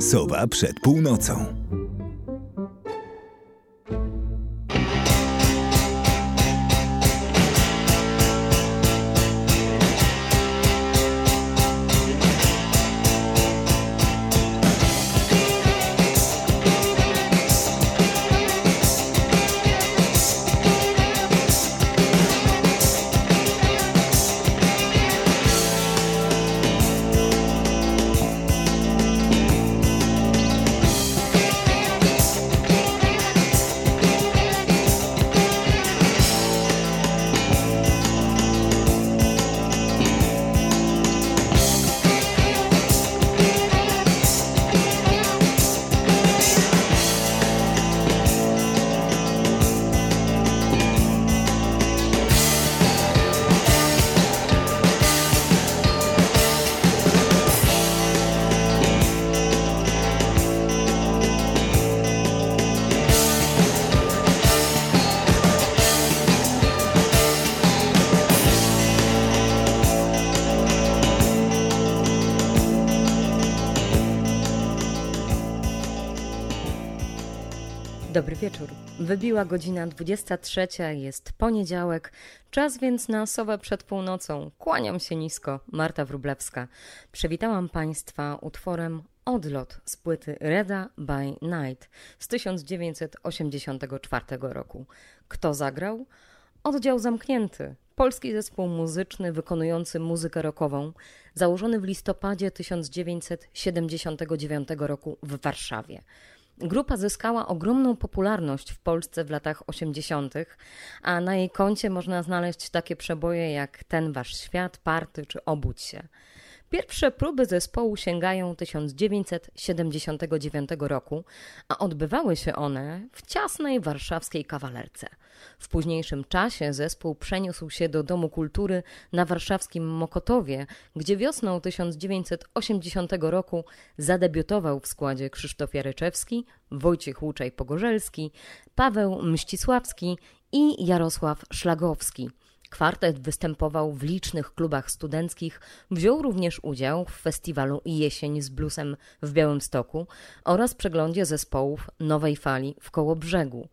Sowa przed północą. Wybiła godzina 23, jest poniedziałek, czas więc na sowę przed północą. Kłaniam się nisko, Marta Wrublewska. Przywitałam Państwa utworem Odlot z płyty Reda by Night z 1984 roku. Kto zagrał? Oddział zamknięty. Polski zespół muzyczny wykonujący muzykę rockową, założony w listopadzie 1979 roku w Warszawie. Grupa zyskała ogromną popularność w Polsce w latach 80., a na jej koncie można znaleźć takie przeboje jak Ten Wasz Świat, Party czy Obudź się. Pierwsze próby zespołu sięgają 1979 roku, a odbywały się one w ciasnej warszawskiej kawalerce. W późniejszym czasie zespół przeniósł się do Domu Kultury na warszawskim Mokotowie, gdzie wiosną 1980 roku zadebiutował w składzie Krzysztof Jaryczewski, Wojciech Łuczej-Pogorzelski, Paweł Mścisławski i Jarosław Szlagowski – Kwartet występował w licznych klubach studenckich, wziął również udział w festiwalu Jesień z bluesem w Białymstoku oraz przeglądzie zespołów Nowej Fali w Kołobrzegu.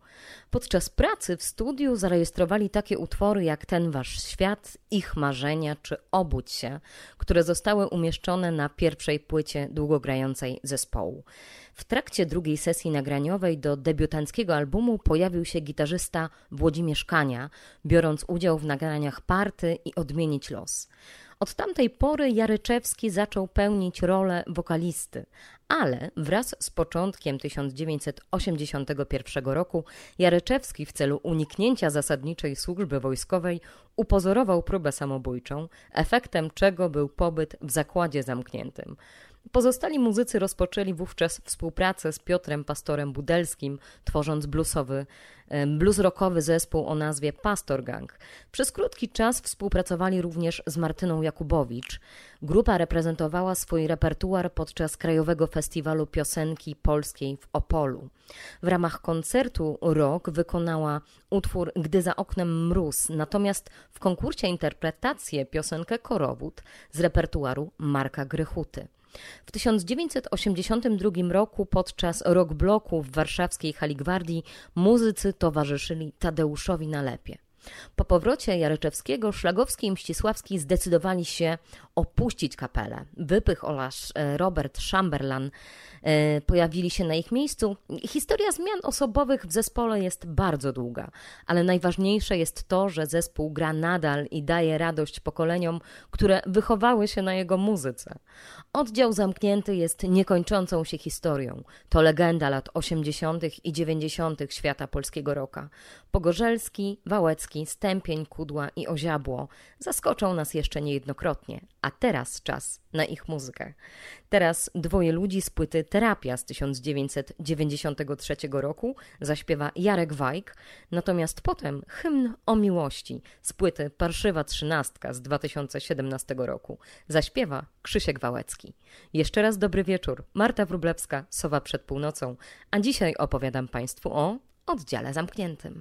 Podczas pracy w studiu zarejestrowali takie utwory jak Ten Wasz Świat, Ich Marzenia czy Obudź się, które zostały umieszczone na pierwszej płycie długogrającej zespołu. W trakcie drugiej sesji nagraniowej do debiutanckiego albumu pojawił się gitarzysta Włodzimierz Kania, biorąc udział w nagraniach Party i Odmienić Los. Od tamtej pory Jaryczewski zaczął pełnić rolę wokalisty, ale wraz z początkiem 1981 roku Jaryczewski w celu uniknięcia zasadniczej służby wojskowej upozorował próbę samobójczą, efektem czego był pobyt w zakładzie zamkniętym. Pozostali muzycy rozpoczęli wówczas współpracę z Piotrem Pastorem Budelskim, tworząc bluesowy, blues rockowy zespół o nazwie Pastor Gang. Przez krótki czas współpracowali również z Martyną Jakubowicz. Grupa reprezentowała swój repertuar podczas Krajowego Festiwalu Piosenki Polskiej w Opolu. W ramach koncertu Rock wykonała utwór Gdy za oknem mróz, natomiast w konkursie interpretację piosenkę Korowód z repertuaru Marka Grychuty. W 1982 roku podczas rock bloku w warszawskiej Hali Gwardii muzycy towarzyszyli Tadeuszowi Nalepie. Po powrocie Jaryczewskiego Szlagowski i Mścisławski zdecydowali się opuścić kapelę. Wypych oraz e, Robert Chamberlain e, pojawili się na ich miejscu. Historia zmian osobowych w zespole jest bardzo długa, ale najważniejsze jest to, że zespół gra nadal i daje radość pokoleniom, które wychowały się na jego muzyce. Oddział zamknięty jest niekończącą się historią. To legenda lat 80. i 90. świata polskiego roka. Pogorzelski, Wałecki, Stępień, Kudła i Oziabło zaskoczą nas jeszcze niejednokrotnie, a teraz czas na ich muzykę. Teraz dwoje ludzi z płyty Terapia z 1993 roku zaśpiewa Jarek Wajk, natomiast potem hymn o miłości z płyty Parszywa Trzynastka z 2017 roku zaśpiewa Krzysiek Wałecki. Jeszcze raz dobry wieczór. Marta Wrublewska, Sowa przed północą, a dzisiaj opowiadam Państwu o oddziale zamkniętym.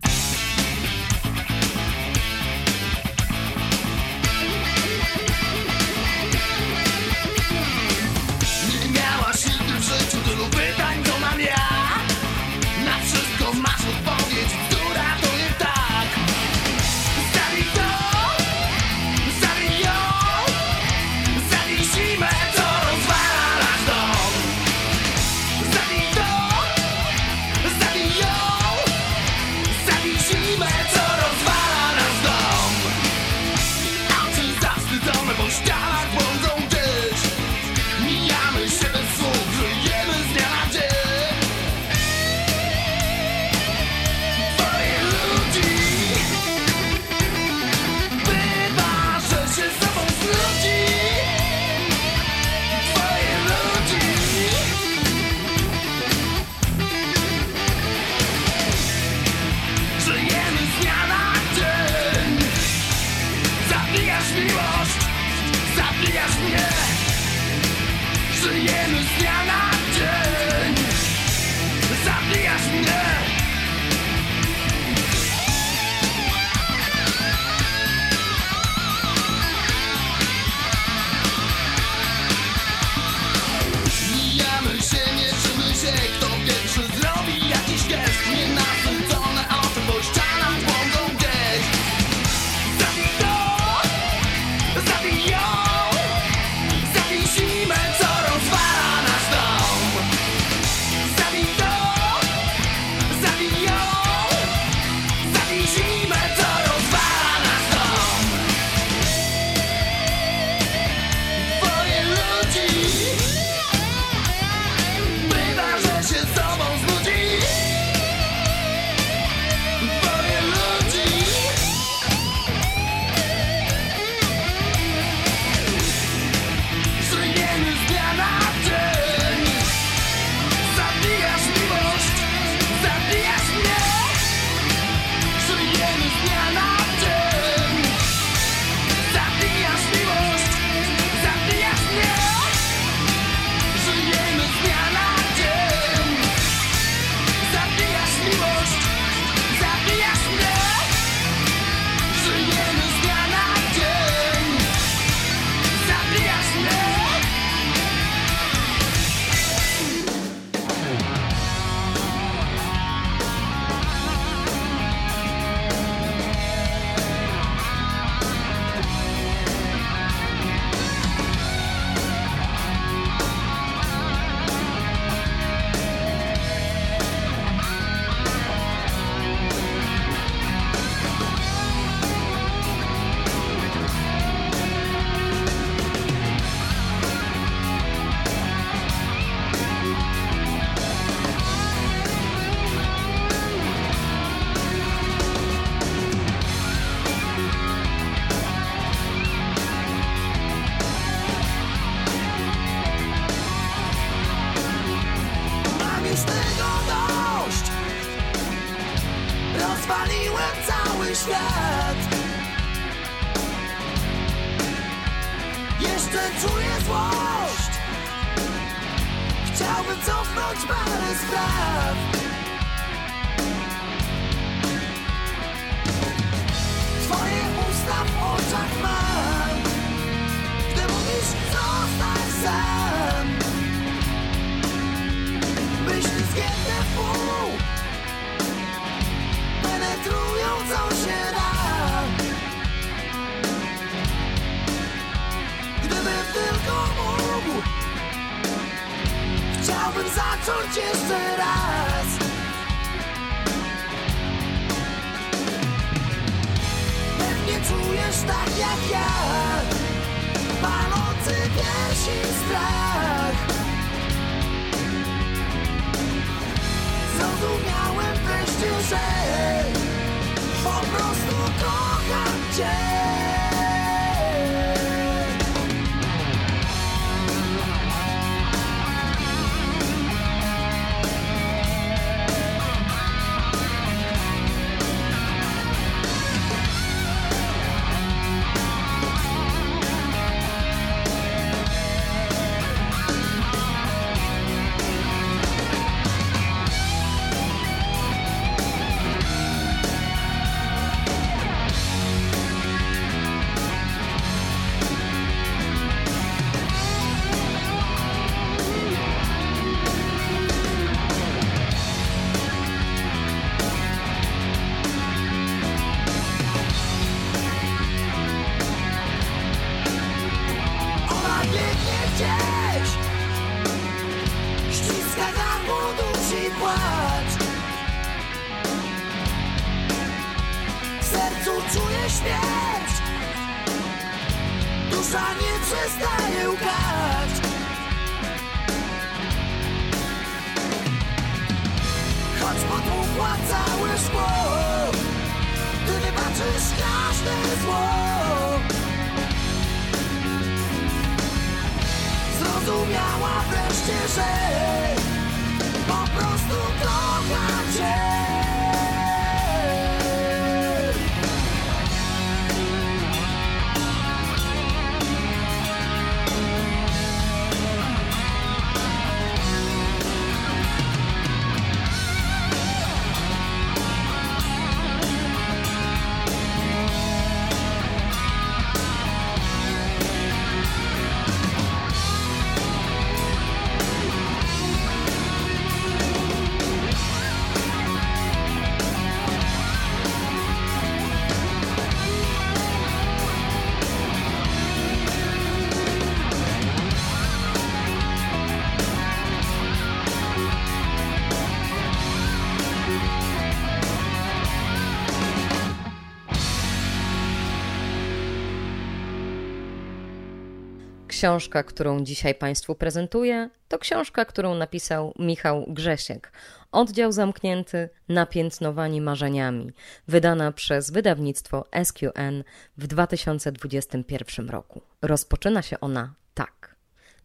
Książka, którą dzisiaj Państwu prezentuję, to książka, którą napisał Michał Grzesiek. Oddział zamknięty, napiętnowani marzeniami, wydana przez wydawnictwo SQN w 2021 roku. Rozpoczyna się ona tak.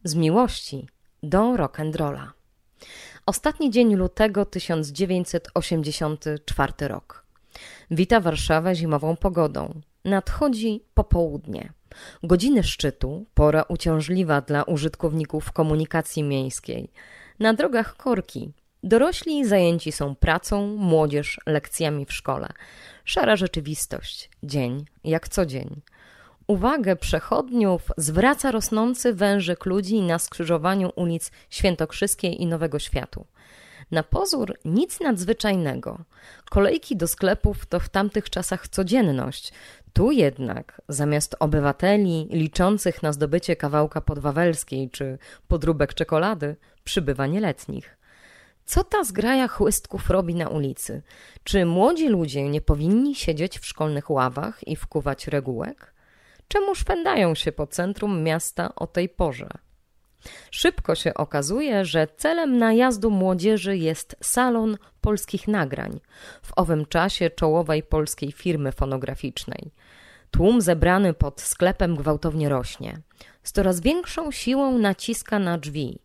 Z miłości do rock'n'rolla. Ostatni dzień lutego 1984 rok. Wita Warszawę zimową pogodą. Nadchodzi popołudnie. Godziny szczytu, pora uciążliwa dla użytkowników komunikacji miejskiej. Na drogach korki. Dorośli zajęci są pracą, młodzież lekcjami w szkole. Szara rzeczywistość, dzień jak co dzień. Uwagę przechodniów zwraca rosnący wężyk ludzi na skrzyżowaniu ulic Świętokrzyskiej i Nowego Światu. Na pozór nic nadzwyczajnego. Kolejki do sklepów to w tamtych czasach codzienność. Tu jednak, zamiast obywateli liczących na zdobycie kawałka podwawelskiej czy podróbek czekolady, przybywa nieletnich. Co ta zgraja chłystków robi na ulicy? Czy młodzi ludzie nie powinni siedzieć w szkolnych ławach i wkuwać regułek? Czemu szpędają się po centrum miasta o tej porze? Szybko się okazuje, że celem najazdu młodzieży jest salon polskich nagrań, w owym czasie czołowej polskiej firmy fonograficznej. Tłum zebrany pod sklepem gwałtownie rośnie. Z coraz większą siłą naciska na drzwi.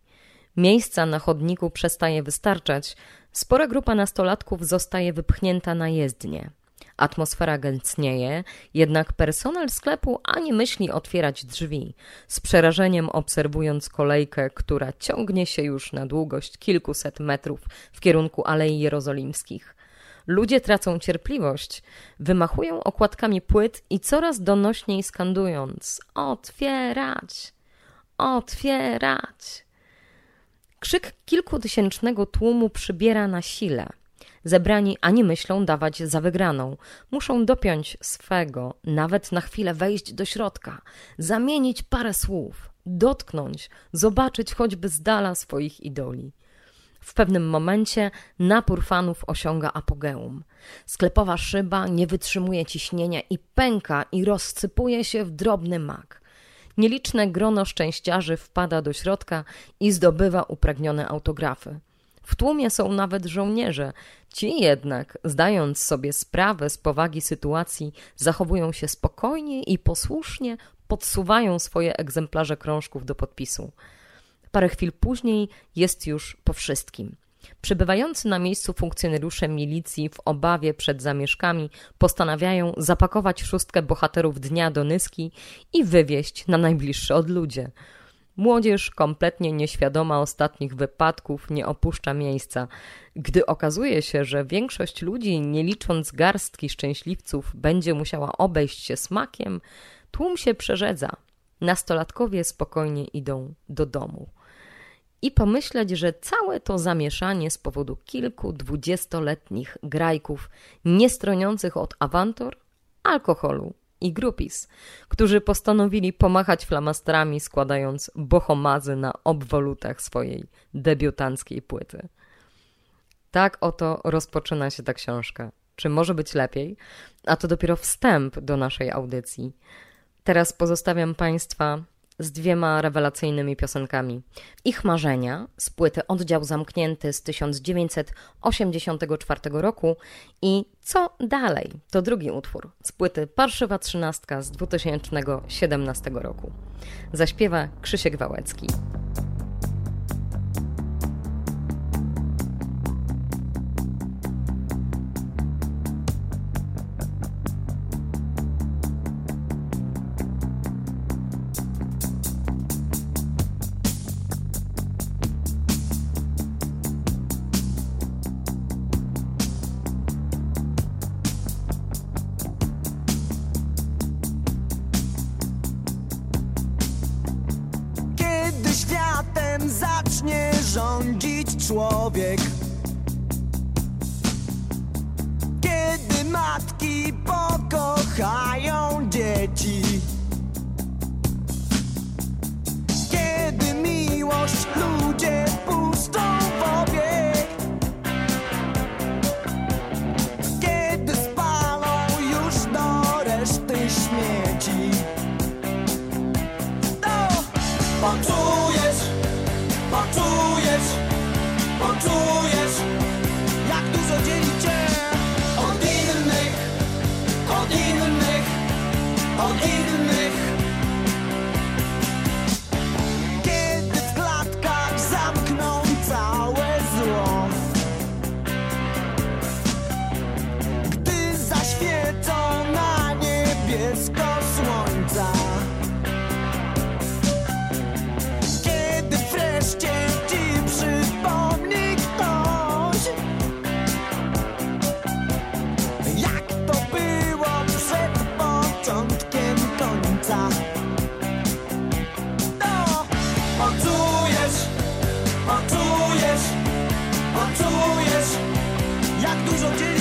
Miejsca na chodniku przestaje wystarczać, spora grupa nastolatków zostaje wypchnięta na jezdnię. Atmosfera gęstnieje, jednak personel sklepu ani myśli otwierać drzwi, z przerażeniem obserwując kolejkę, która ciągnie się już na długość kilkuset metrów w kierunku Alei Jerozolimskich. Ludzie tracą cierpliwość, wymachują okładkami płyt i coraz donośniej skandując: Otwierać! Otwierać! Krzyk kilkutysięcznego tłumu przybiera na sile. Zebrani ani myślą dawać za wygraną. Muszą dopiąć swego, nawet na chwilę wejść do środka, zamienić parę słów, dotknąć, zobaczyć choćby z dala swoich idoli. W pewnym momencie napór fanów osiąga apogeum. Sklepowa szyba nie wytrzymuje ciśnienia i pęka i rozsypuje się w drobny mak. Nieliczne grono szczęściarzy wpada do środka i zdobywa upragnione autografy. W tłumie są nawet żołnierze. Ci jednak, zdając sobie sprawę z powagi sytuacji, zachowują się spokojnie i posłusznie podsuwają swoje egzemplarze krążków do podpisu. Parę chwil później jest już po wszystkim. Przybywający na miejscu funkcjonariusze milicji w obawie przed zamieszkami postanawiają zapakować szóstkę bohaterów dnia do Nyski i wywieźć na najbliższe odludzie. Młodzież, kompletnie nieświadoma ostatnich wypadków, nie opuszcza miejsca. Gdy okazuje się, że większość ludzi, nie licząc garstki szczęśliwców, będzie musiała obejść się smakiem, tłum się przerzedza. Nastolatkowie spokojnie idą do domu. I pomyśleć, że całe to zamieszanie z powodu kilku dwudziestoletnich grajków, niestroniących od awantur, alkoholu i grupis, którzy postanowili pomachać flamastrami, składając bohomazy na obwolutach swojej debiutanckiej płyty. Tak oto rozpoczyna się ta książka. Czy może być lepiej? A to dopiero wstęp do naszej audycji. Teraz pozostawiam Państwa z dwiema rewelacyjnymi piosenkami. Ich marzenia z płyty Oddział Zamknięty z 1984 roku i Co dalej? To drugi utwór z płyty Parszywa Trzynastka z 2017 roku. Zaśpiewa Krzysiek Wałęcki. toujours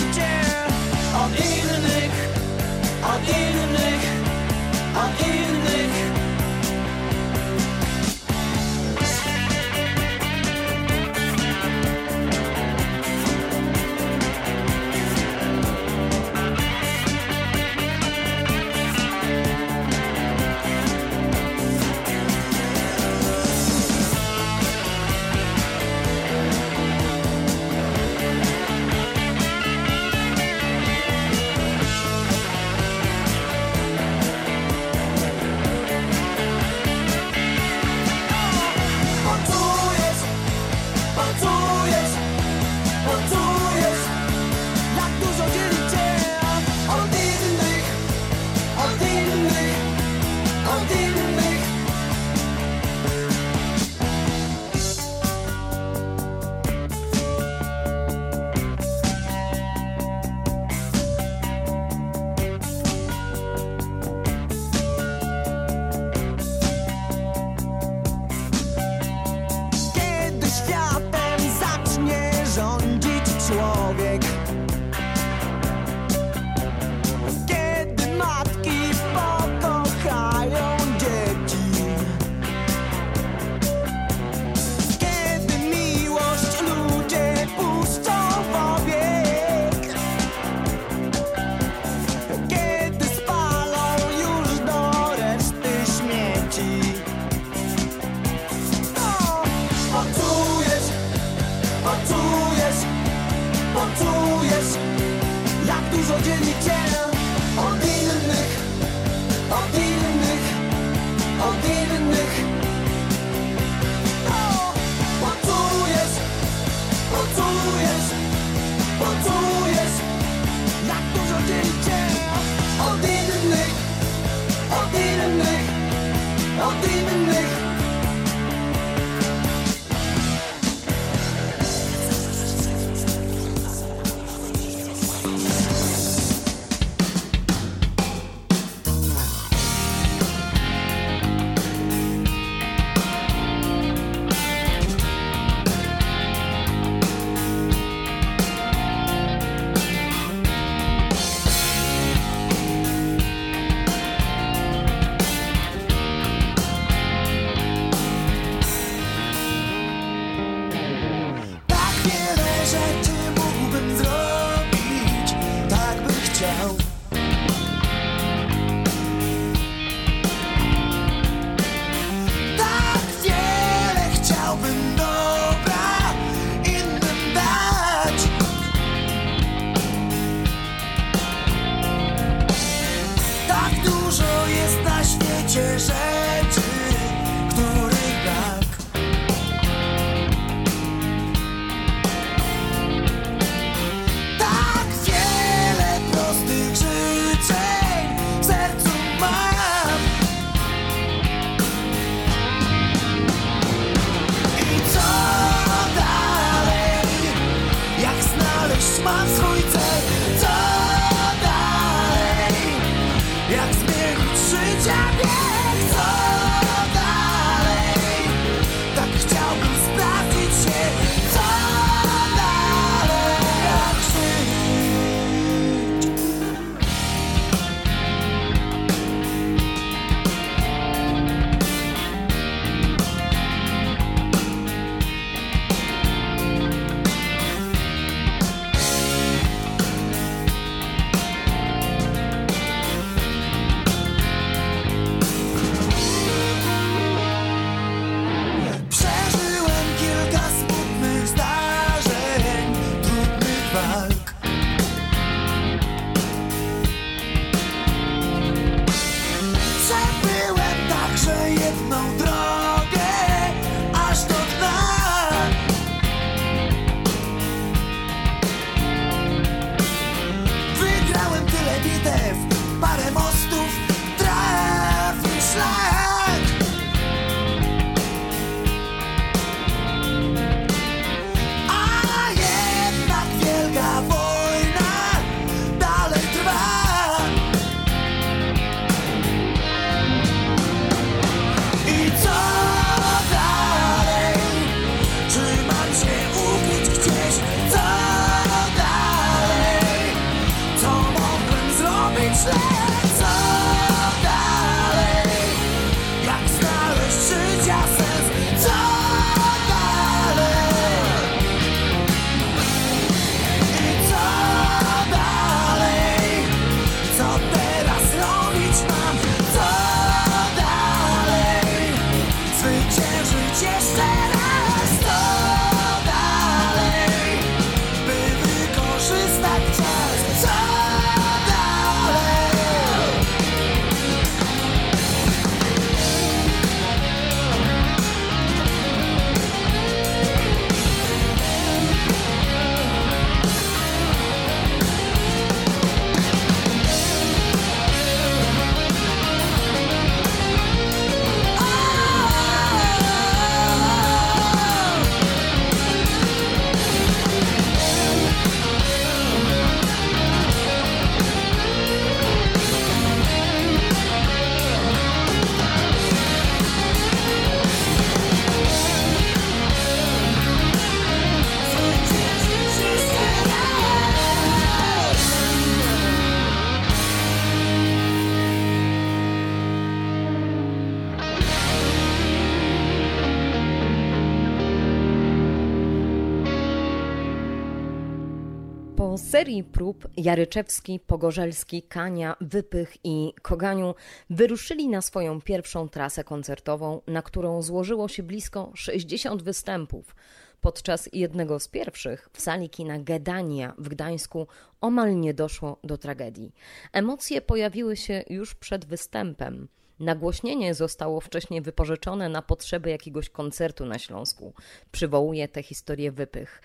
serii prób Jaryczewski, Pogorzelski, Kania, Wypych i Koganiu wyruszyli na swoją pierwszą trasę koncertową, na którą złożyło się blisko 60 występów. Podczas jednego z pierwszych w sali kina Gedania w Gdańsku omal nie doszło do tragedii. Emocje pojawiły się już przed występem. Nagłośnienie zostało wcześniej wypożyczone na potrzeby jakiegoś koncertu na Śląsku. Przywołuje tę historię Wypych.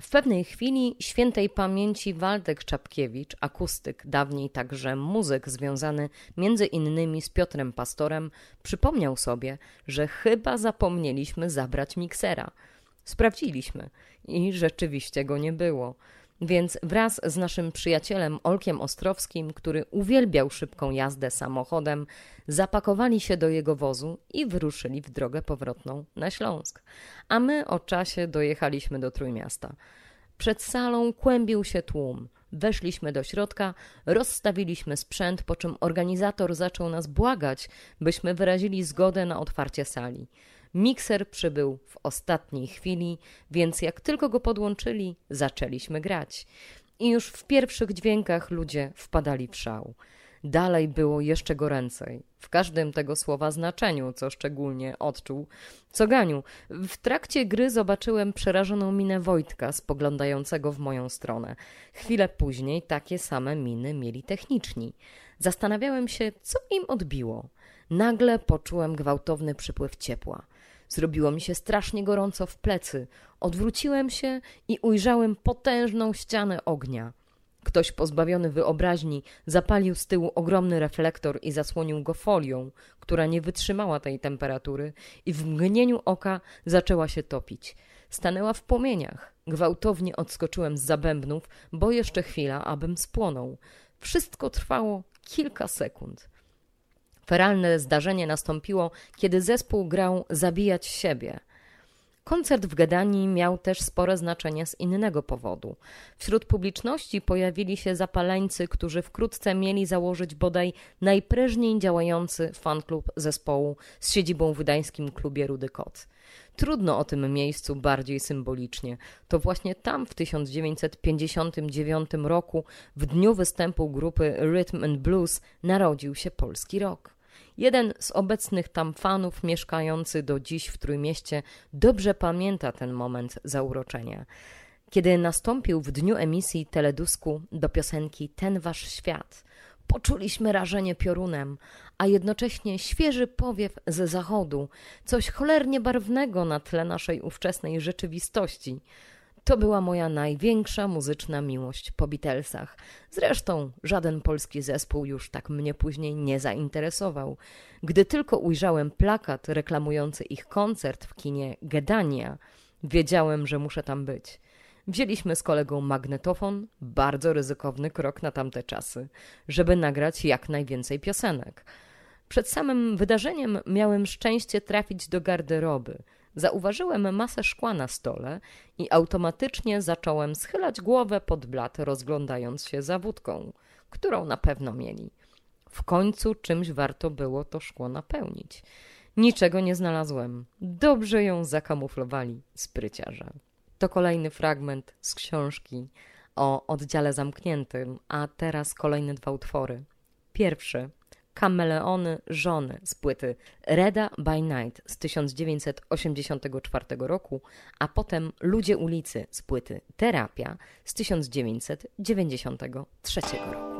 W pewnej chwili świętej pamięci Waldek Czapkiewicz, akustyk, dawniej także muzyk związany między innymi z Piotrem Pastorem, przypomniał sobie, że chyba zapomnieliśmy zabrać miksera. Sprawdziliśmy i rzeczywiście go nie było. Więc wraz z naszym przyjacielem Olkiem Ostrowskim, który uwielbiał szybką jazdę samochodem, zapakowali się do jego wozu i wyruszyli w drogę powrotną na Śląsk. A my o czasie dojechaliśmy do Trójmiasta. Przed salą kłębił się tłum. Weszliśmy do środka, rozstawiliśmy sprzęt, po czym organizator zaczął nas błagać, byśmy wyrazili zgodę na otwarcie sali. Mikser przybył w ostatniej chwili, więc jak tylko go podłączyli, zaczęliśmy grać. I już w pierwszych dźwiękach ludzie wpadali w szał. Dalej było jeszcze goręcej, w każdym tego słowa znaczeniu, co szczególnie odczuł Coganiu. W trakcie gry zobaczyłem przerażoną minę Wojtka, spoglądającego w moją stronę. Chwilę później takie same miny mieli techniczni. Zastanawiałem się, co im odbiło. Nagle poczułem gwałtowny przypływ ciepła. Zrobiło mi się strasznie gorąco w plecy. Odwróciłem się i ujrzałem potężną ścianę ognia. Ktoś pozbawiony wyobraźni zapalił z tyłu ogromny reflektor i zasłonił go folią, która nie wytrzymała tej temperatury i w mgnieniu oka zaczęła się topić. Stanęła w płomieniach. Gwałtownie odskoczyłem z zabębnów, bo jeszcze chwila, abym spłonął. Wszystko trwało kilka sekund. Feralne zdarzenie nastąpiło, kiedy zespół grał Zabijać siebie. Koncert w Gedanii miał też spore znaczenie z innego powodu. Wśród publiczności pojawili się zapaleńcy, którzy wkrótce mieli założyć bodaj najprężniej działający fanklub zespołu z siedzibą w gdańskim klubie Rudy Kot. Trudno o tym miejscu bardziej symbolicznie. To właśnie tam w 1959 roku, w dniu występu grupy Rhythm and Blues, narodził się polski rock. Jeden z obecnych tam fanów, mieszkający do dziś w Trójmieście, dobrze pamięta ten moment zauroczenia. Kiedy nastąpił w dniu emisji teledusku do piosenki Ten Wasz Świat, poczuliśmy rażenie piorunem, a jednocześnie świeży powiew ze zachodu, coś cholernie barwnego na tle naszej ówczesnej rzeczywistości – to była moja największa muzyczna miłość po Beatlesach. Zresztą żaden polski zespół już tak mnie później nie zainteresował. Gdy tylko ujrzałem plakat reklamujący ich koncert w kinie Gedania, wiedziałem, że muszę tam być. Wzięliśmy z kolegą magnetofon, bardzo ryzykowny krok na tamte czasy, żeby nagrać jak najwięcej piosenek. Przed samym wydarzeniem miałem szczęście trafić do garderoby – Zauważyłem masę szkła na stole i automatycznie zacząłem schylać głowę pod blat, rozglądając się za wódką, którą na pewno mieli. W końcu czymś warto było to szkło napełnić. Niczego nie znalazłem. Dobrze ją zakamuflowali spryciarze. To kolejny fragment z książki o oddziale zamkniętym, a teraz kolejne dwa utwory. Pierwszy Kameleony żony z płyty Reda by Night z 1984 roku, a potem Ludzie ulicy z płyty Terapia z 1993 roku.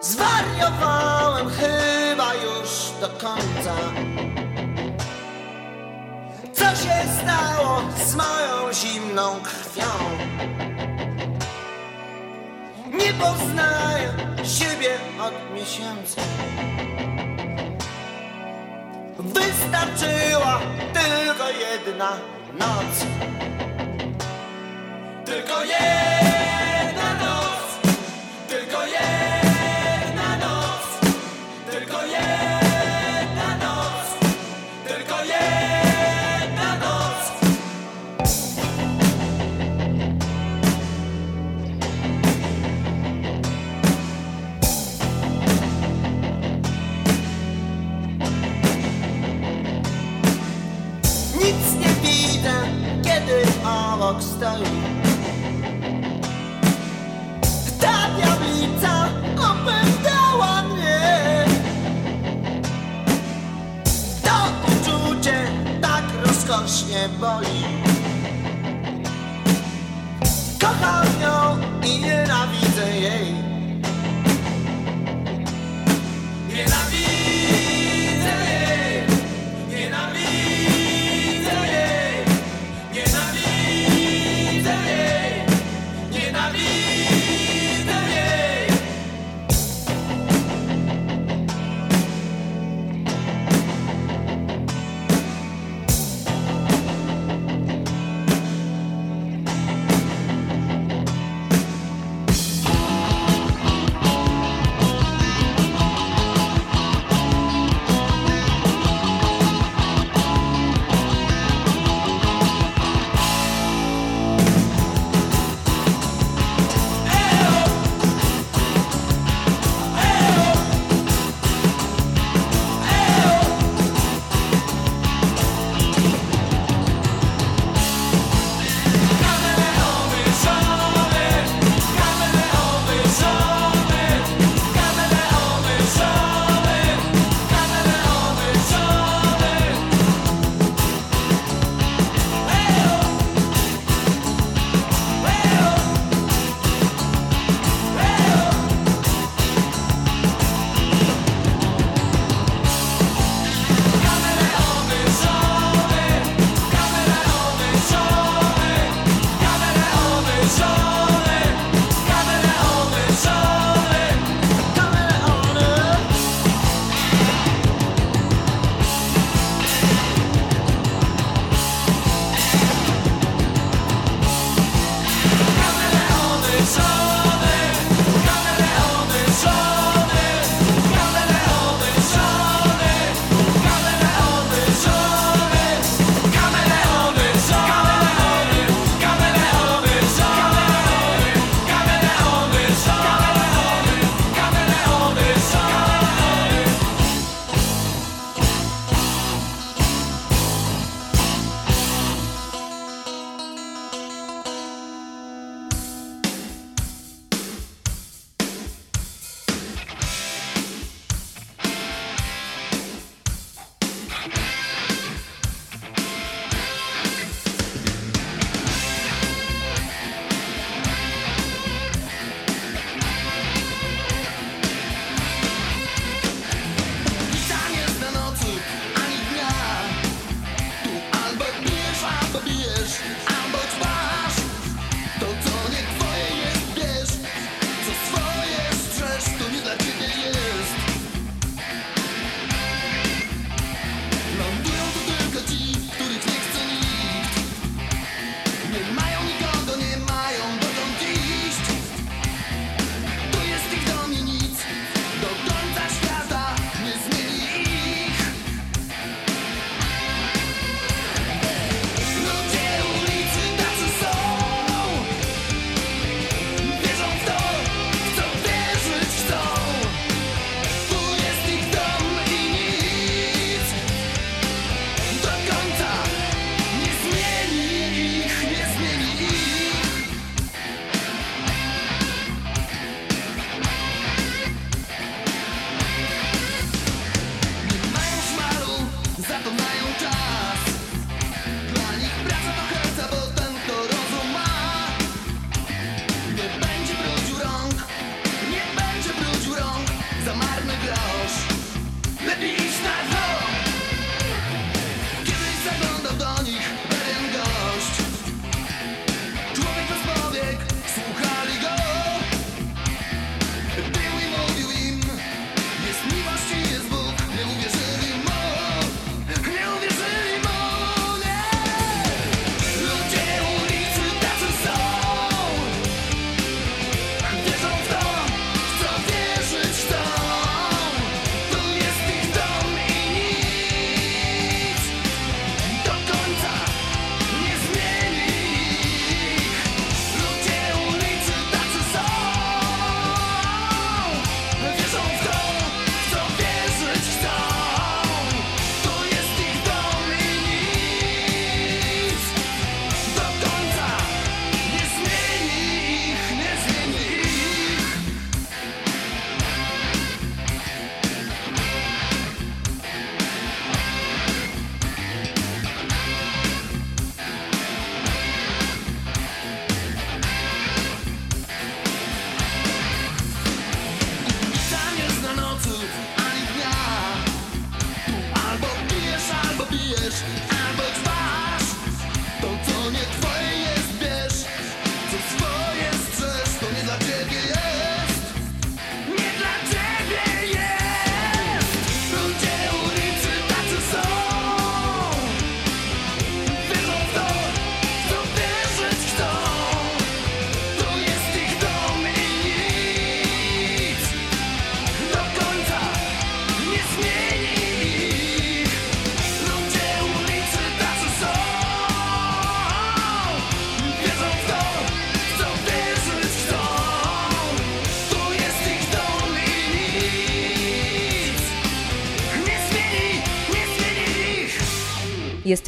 Zwariowałem chyba już do końca się stało z moją zimną krwią? Nie poznaję siebie od miesięcy. Wystarczyła tylko jedna noc. Tylko jedna obok stoi. Ta diablica opętała mnie. To uczucie tak rozkosznie boli. Kocham ją i nienawidzę jej. Nienawidzę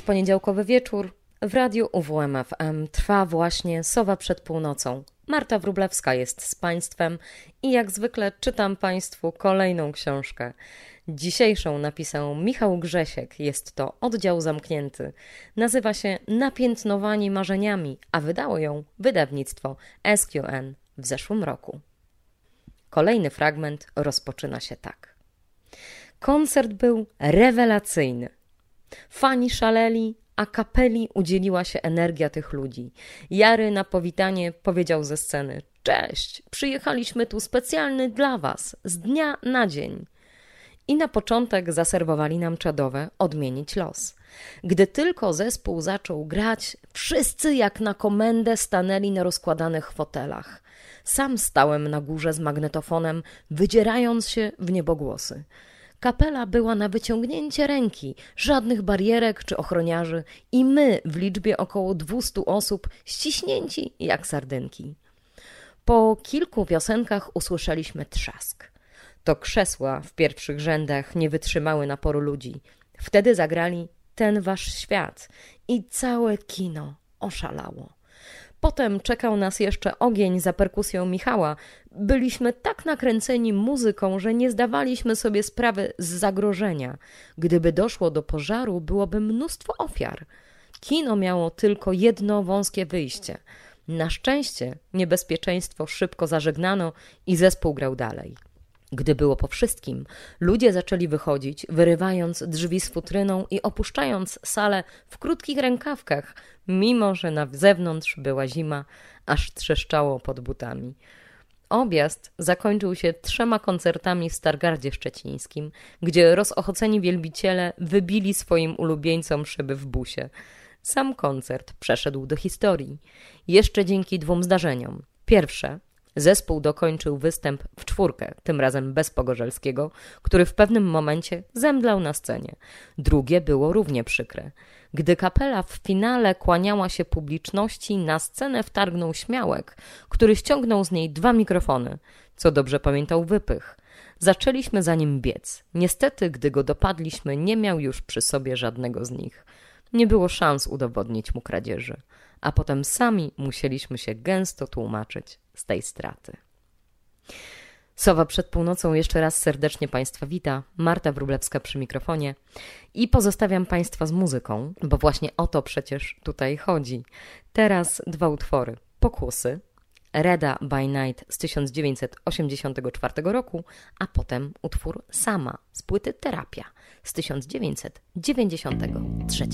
poniedziałkowy wieczór. W radiu UWMFM trwa właśnie Sowa przed północą. Marta Wrublewska jest z Państwem i jak zwykle czytam Państwu kolejną książkę. Dzisiejszą napisał Michał Grzesiek. Jest to oddział zamknięty. Nazywa się Napiętnowani marzeniami, a wydało ją wydawnictwo SQN w zeszłym roku. Kolejny fragment rozpoczyna się tak. Koncert był rewelacyjny. Fani szaleli, a kapeli udzieliła się energia tych ludzi. Jary na powitanie powiedział ze sceny: Cześć, przyjechaliśmy tu specjalny dla was, z dnia na dzień. I na początek zaserwowali nam czadowe odmienić los. Gdy tylko zespół zaczął grać, wszyscy jak na komendę stanęli na rozkładanych fotelach. Sam stałem na górze z magnetofonem, wydzierając się w niebogłosy. Kapela była na wyciągnięcie ręki, żadnych barierek czy ochroniarzy, i my w liczbie około 200 osób ściśnięci jak sardynki. Po kilku piosenkach usłyszeliśmy trzask. To krzesła w pierwszych rzędach nie wytrzymały naporu ludzi. Wtedy zagrali ten wasz świat i całe kino oszalało. Potem czekał nas jeszcze ogień za perkusją Michała. Byliśmy tak nakręceni muzyką, że nie zdawaliśmy sobie sprawy z zagrożenia. Gdyby doszło do pożaru, byłoby mnóstwo ofiar. Kino miało tylko jedno wąskie wyjście. Na szczęście niebezpieczeństwo szybko zażegnano i zespół grał dalej. Gdy było po wszystkim, ludzie zaczęli wychodzić, wyrywając drzwi z futryną i opuszczając salę w krótkich rękawkach, mimo że na zewnątrz była zima, aż trzeszczało pod butami. Objazd zakończył się trzema koncertami w Stargardzie Szczecińskim, gdzie rozochoceni wielbiciele wybili swoim ulubieńcom szyby w busie. Sam koncert przeszedł do historii. Jeszcze dzięki dwóm zdarzeniom. Pierwsze Zespół dokończył występ w czwórkę, tym razem bez Pogorzelskiego, który w pewnym momencie zemdlał na scenie. Drugie było równie przykre. Gdy kapela w finale kłaniała się publiczności, na scenę wtargnął śmiałek, który ściągnął z niej dwa mikrofony, co dobrze pamiętał wypych. Zaczęliśmy za nim biec. Niestety, gdy go dopadliśmy, nie miał już przy sobie żadnego z nich. Nie było szans udowodnić mu kradzieży, a potem sami musieliśmy się gęsto tłumaczyć z tej straty. Sowa przed północą jeszcze raz serdecznie Państwa wita. Marta Wrublewska przy mikrofonie i pozostawiam Państwa z muzyką, bo właśnie o to przecież tutaj chodzi. Teraz dwa utwory. Pokusy, Reda by Night z 1984 roku, a potem utwór Sama z płyty Terapia z 1993.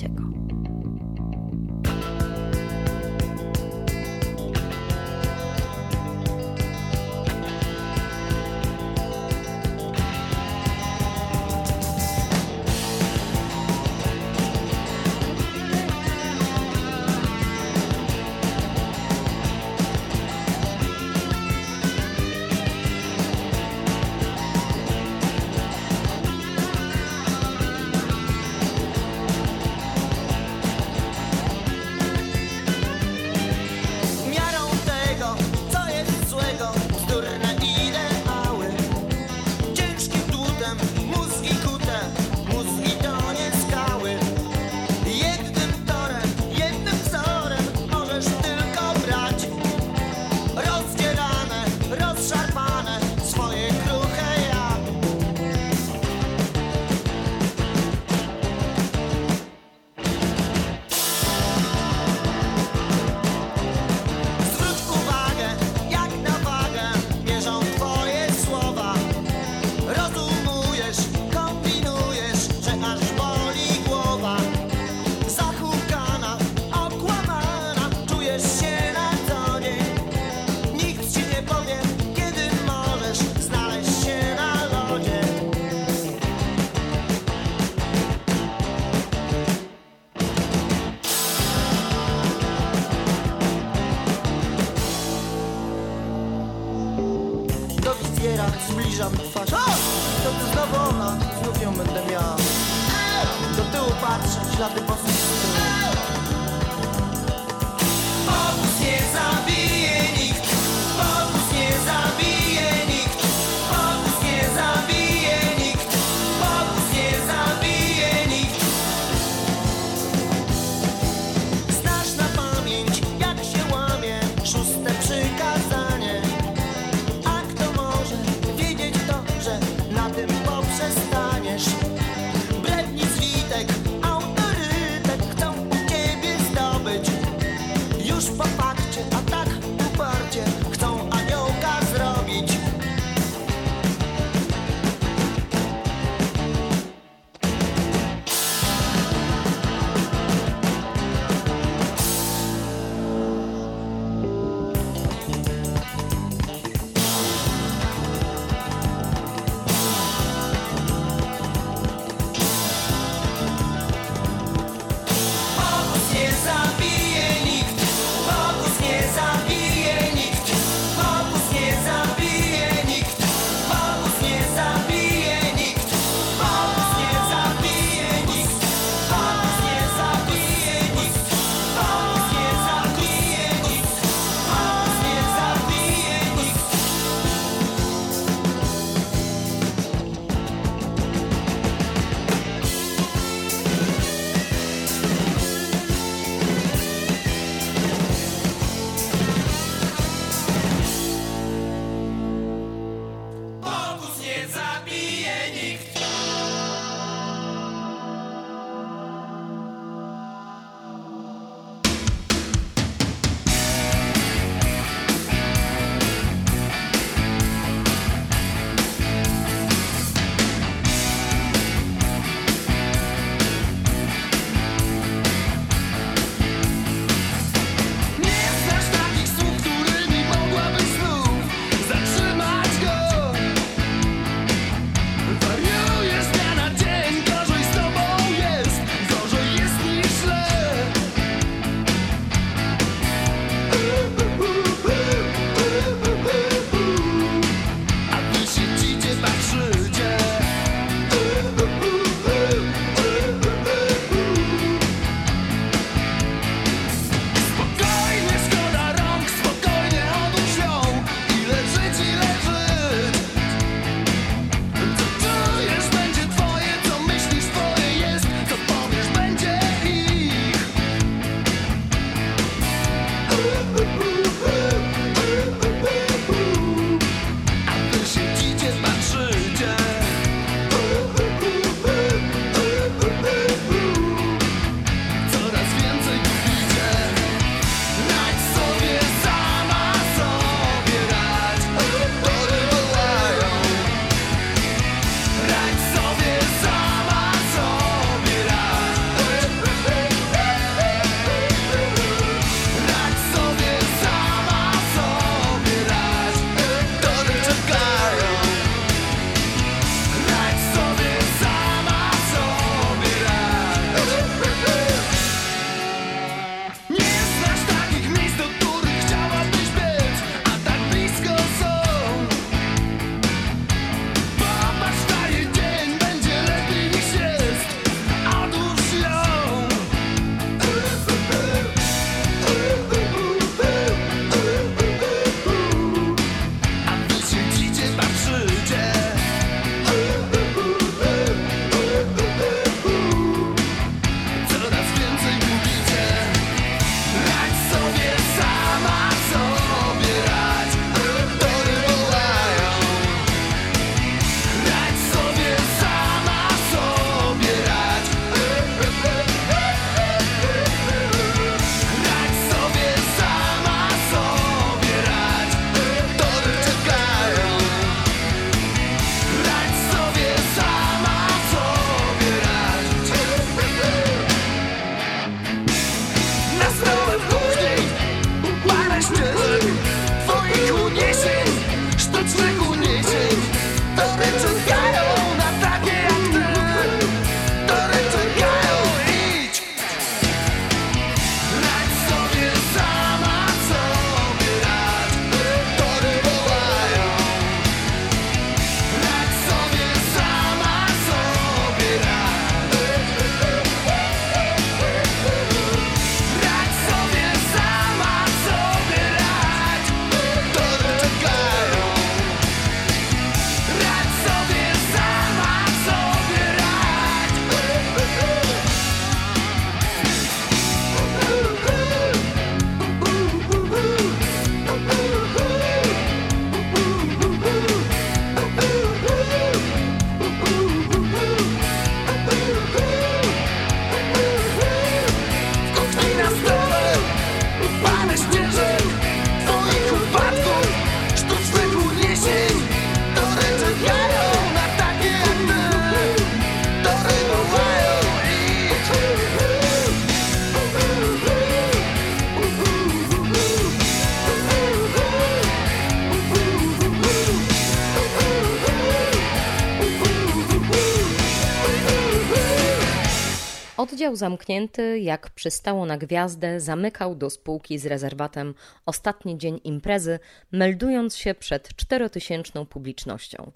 Oddział zamknięty, jak przystało na gwiazdę, zamykał do spółki z rezerwatem ostatni dzień imprezy, meldując się przed czterotysięczną publicznością.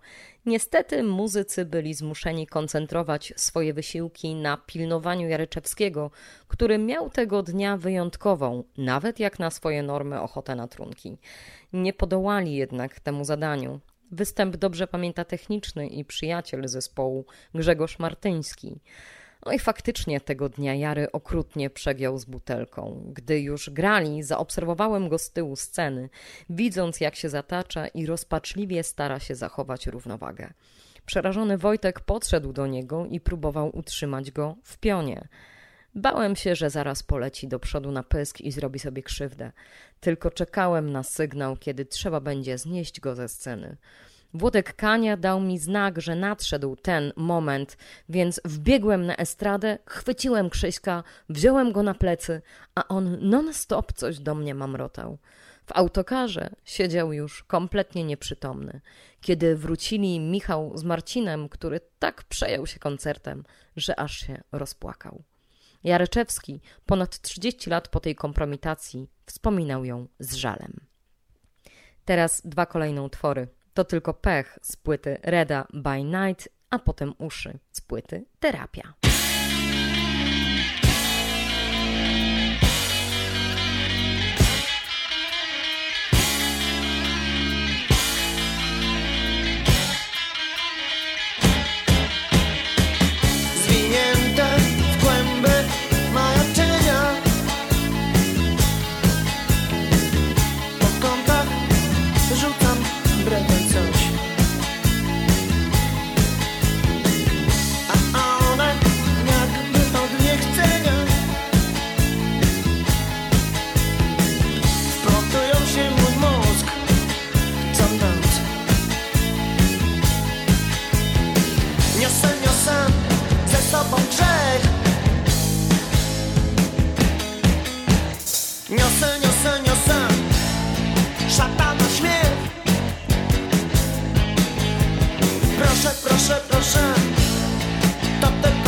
Niestety muzycy byli zmuszeni koncentrować swoje wysiłki na pilnowaniu Jaryczewskiego, który miał tego dnia wyjątkową, nawet jak na swoje normy, ochotę na trunki. Nie podołali jednak temu zadaniu. Występ dobrze pamięta techniczny i przyjaciel zespołu Grzegorz Martyński. No i faktycznie tego dnia Jary okrutnie przegiął z butelką. Gdy już grali, zaobserwowałem go z tyłu sceny, widząc jak się zatacza i rozpaczliwie stara się zachować równowagę. Przerażony Wojtek podszedł do niego i próbował utrzymać go w pionie. Bałem się, że zaraz poleci do przodu na pysk i zrobi sobie krzywdę. Tylko czekałem na sygnał, kiedy trzeba będzie znieść go ze sceny. Włodek Kania dał mi znak, że nadszedł ten moment, więc wbiegłem na estradę, chwyciłem Krzyśka, wziąłem go na plecy, a on non-stop coś do mnie mamrotał. W autokarze siedział już kompletnie nieprzytomny. Kiedy wrócili Michał z Marcinem, który tak przejął się koncertem, że aż się rozpłakał. Jareczewski, ponad 30 lat po tej kompromitacji, wspominał ją z żalem. Teraz dwa kolejne utwory. To tylko pech z płyty Reda by Night, a potem uszy z płyty Terapia. Niosę, niosę, niosę. Szatana śmiech Proszę, proszę, proszę. To tylko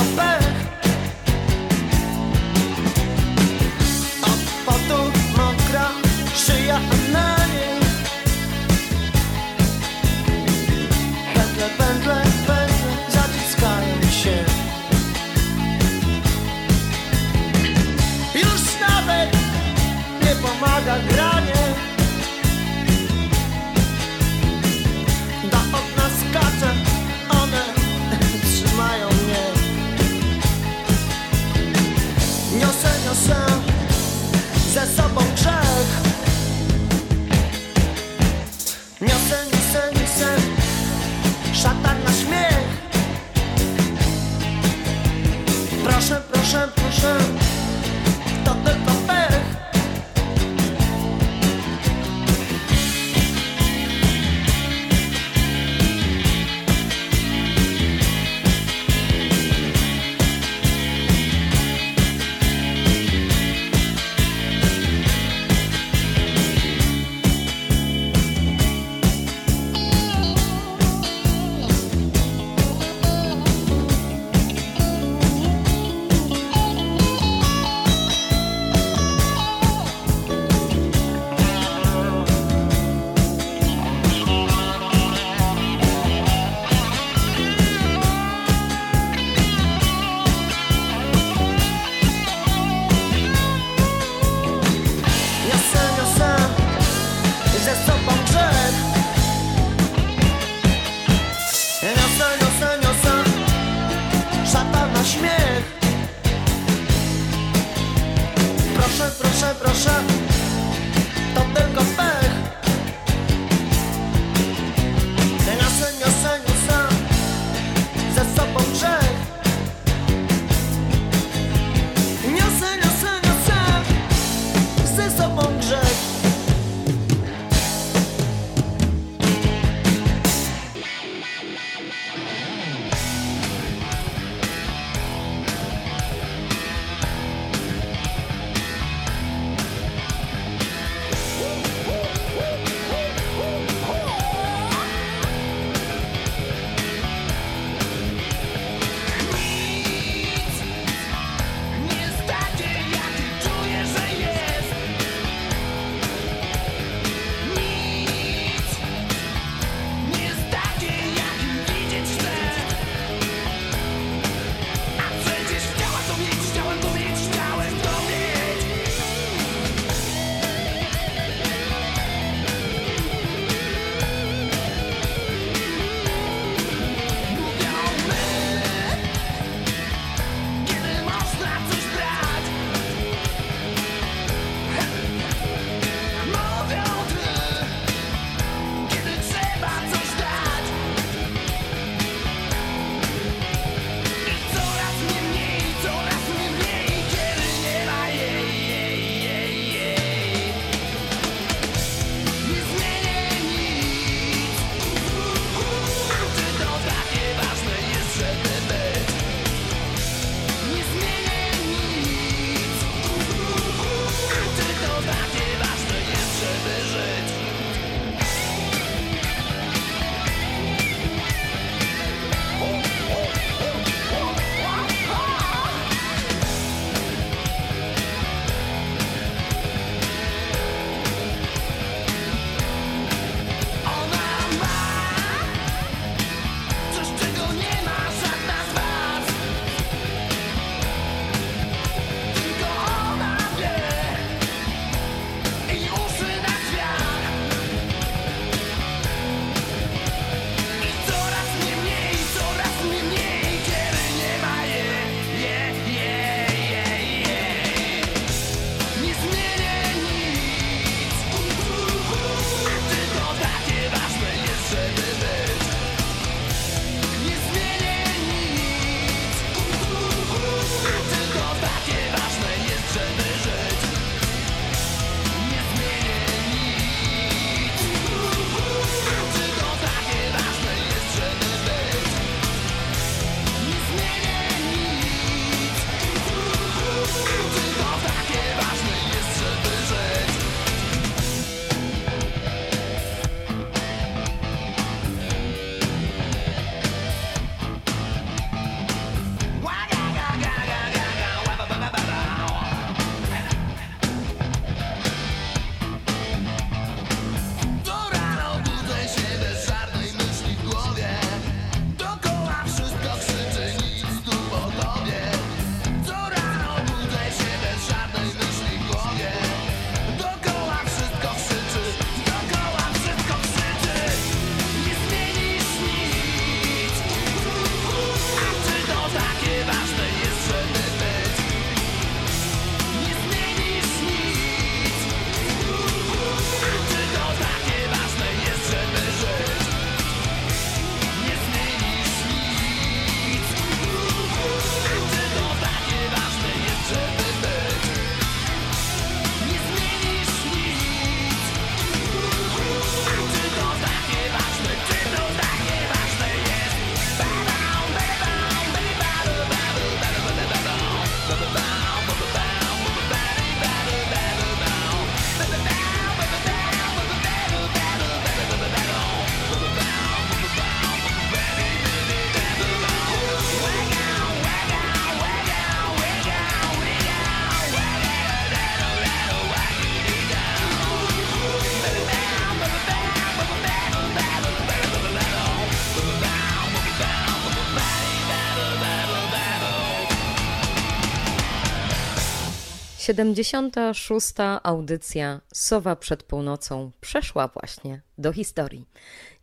76. audycja Sowa przed północą przeszła właśnie do historii.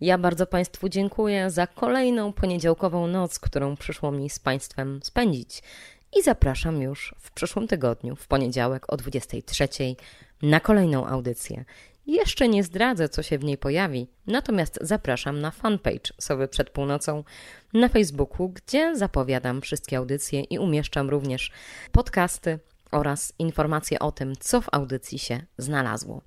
Ja bardzo Państwu dziękuję za kolejną poniedziałkową noc, którą przyszło mi z Państwem spędzić. I zapraszam już w przyszłym tygodniu, w poniedziałek o 23 na kolejną audycję. Jeszcze nie zdradzę, co się w niej pojawi, natomiast zapraszam na fanpage Sowy przed północą na Facebooku, gdzie zapowiadam wszystkie audycje i umieszczam również podcasty oraz informacje o tym, co w audycji się znalazło.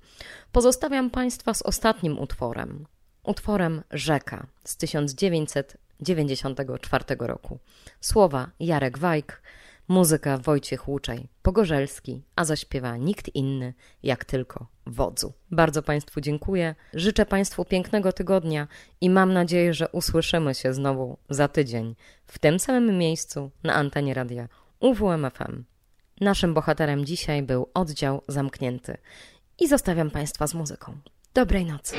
Pozostawiam Państwa z ostatnim utworem. Utworem Rzeka z 1994 roku. Słowa Jarek Wajk, muzyka Wojciech Łuczej, Pogorzelski, a zaśpiewa nikt inny jak tylko Wodzu. Bardzo Państwu dziękuję, życzę Państwu pięknego tygodnia i mam nadzieję, że usłyszymy się znowu za tydzień w tym samym miejscu na antenie radia UWMFM. Naszym bohaterem dzisiaj był oddział zamknięty. I zostawiam Państwa z muzyką. Dobrej nocy.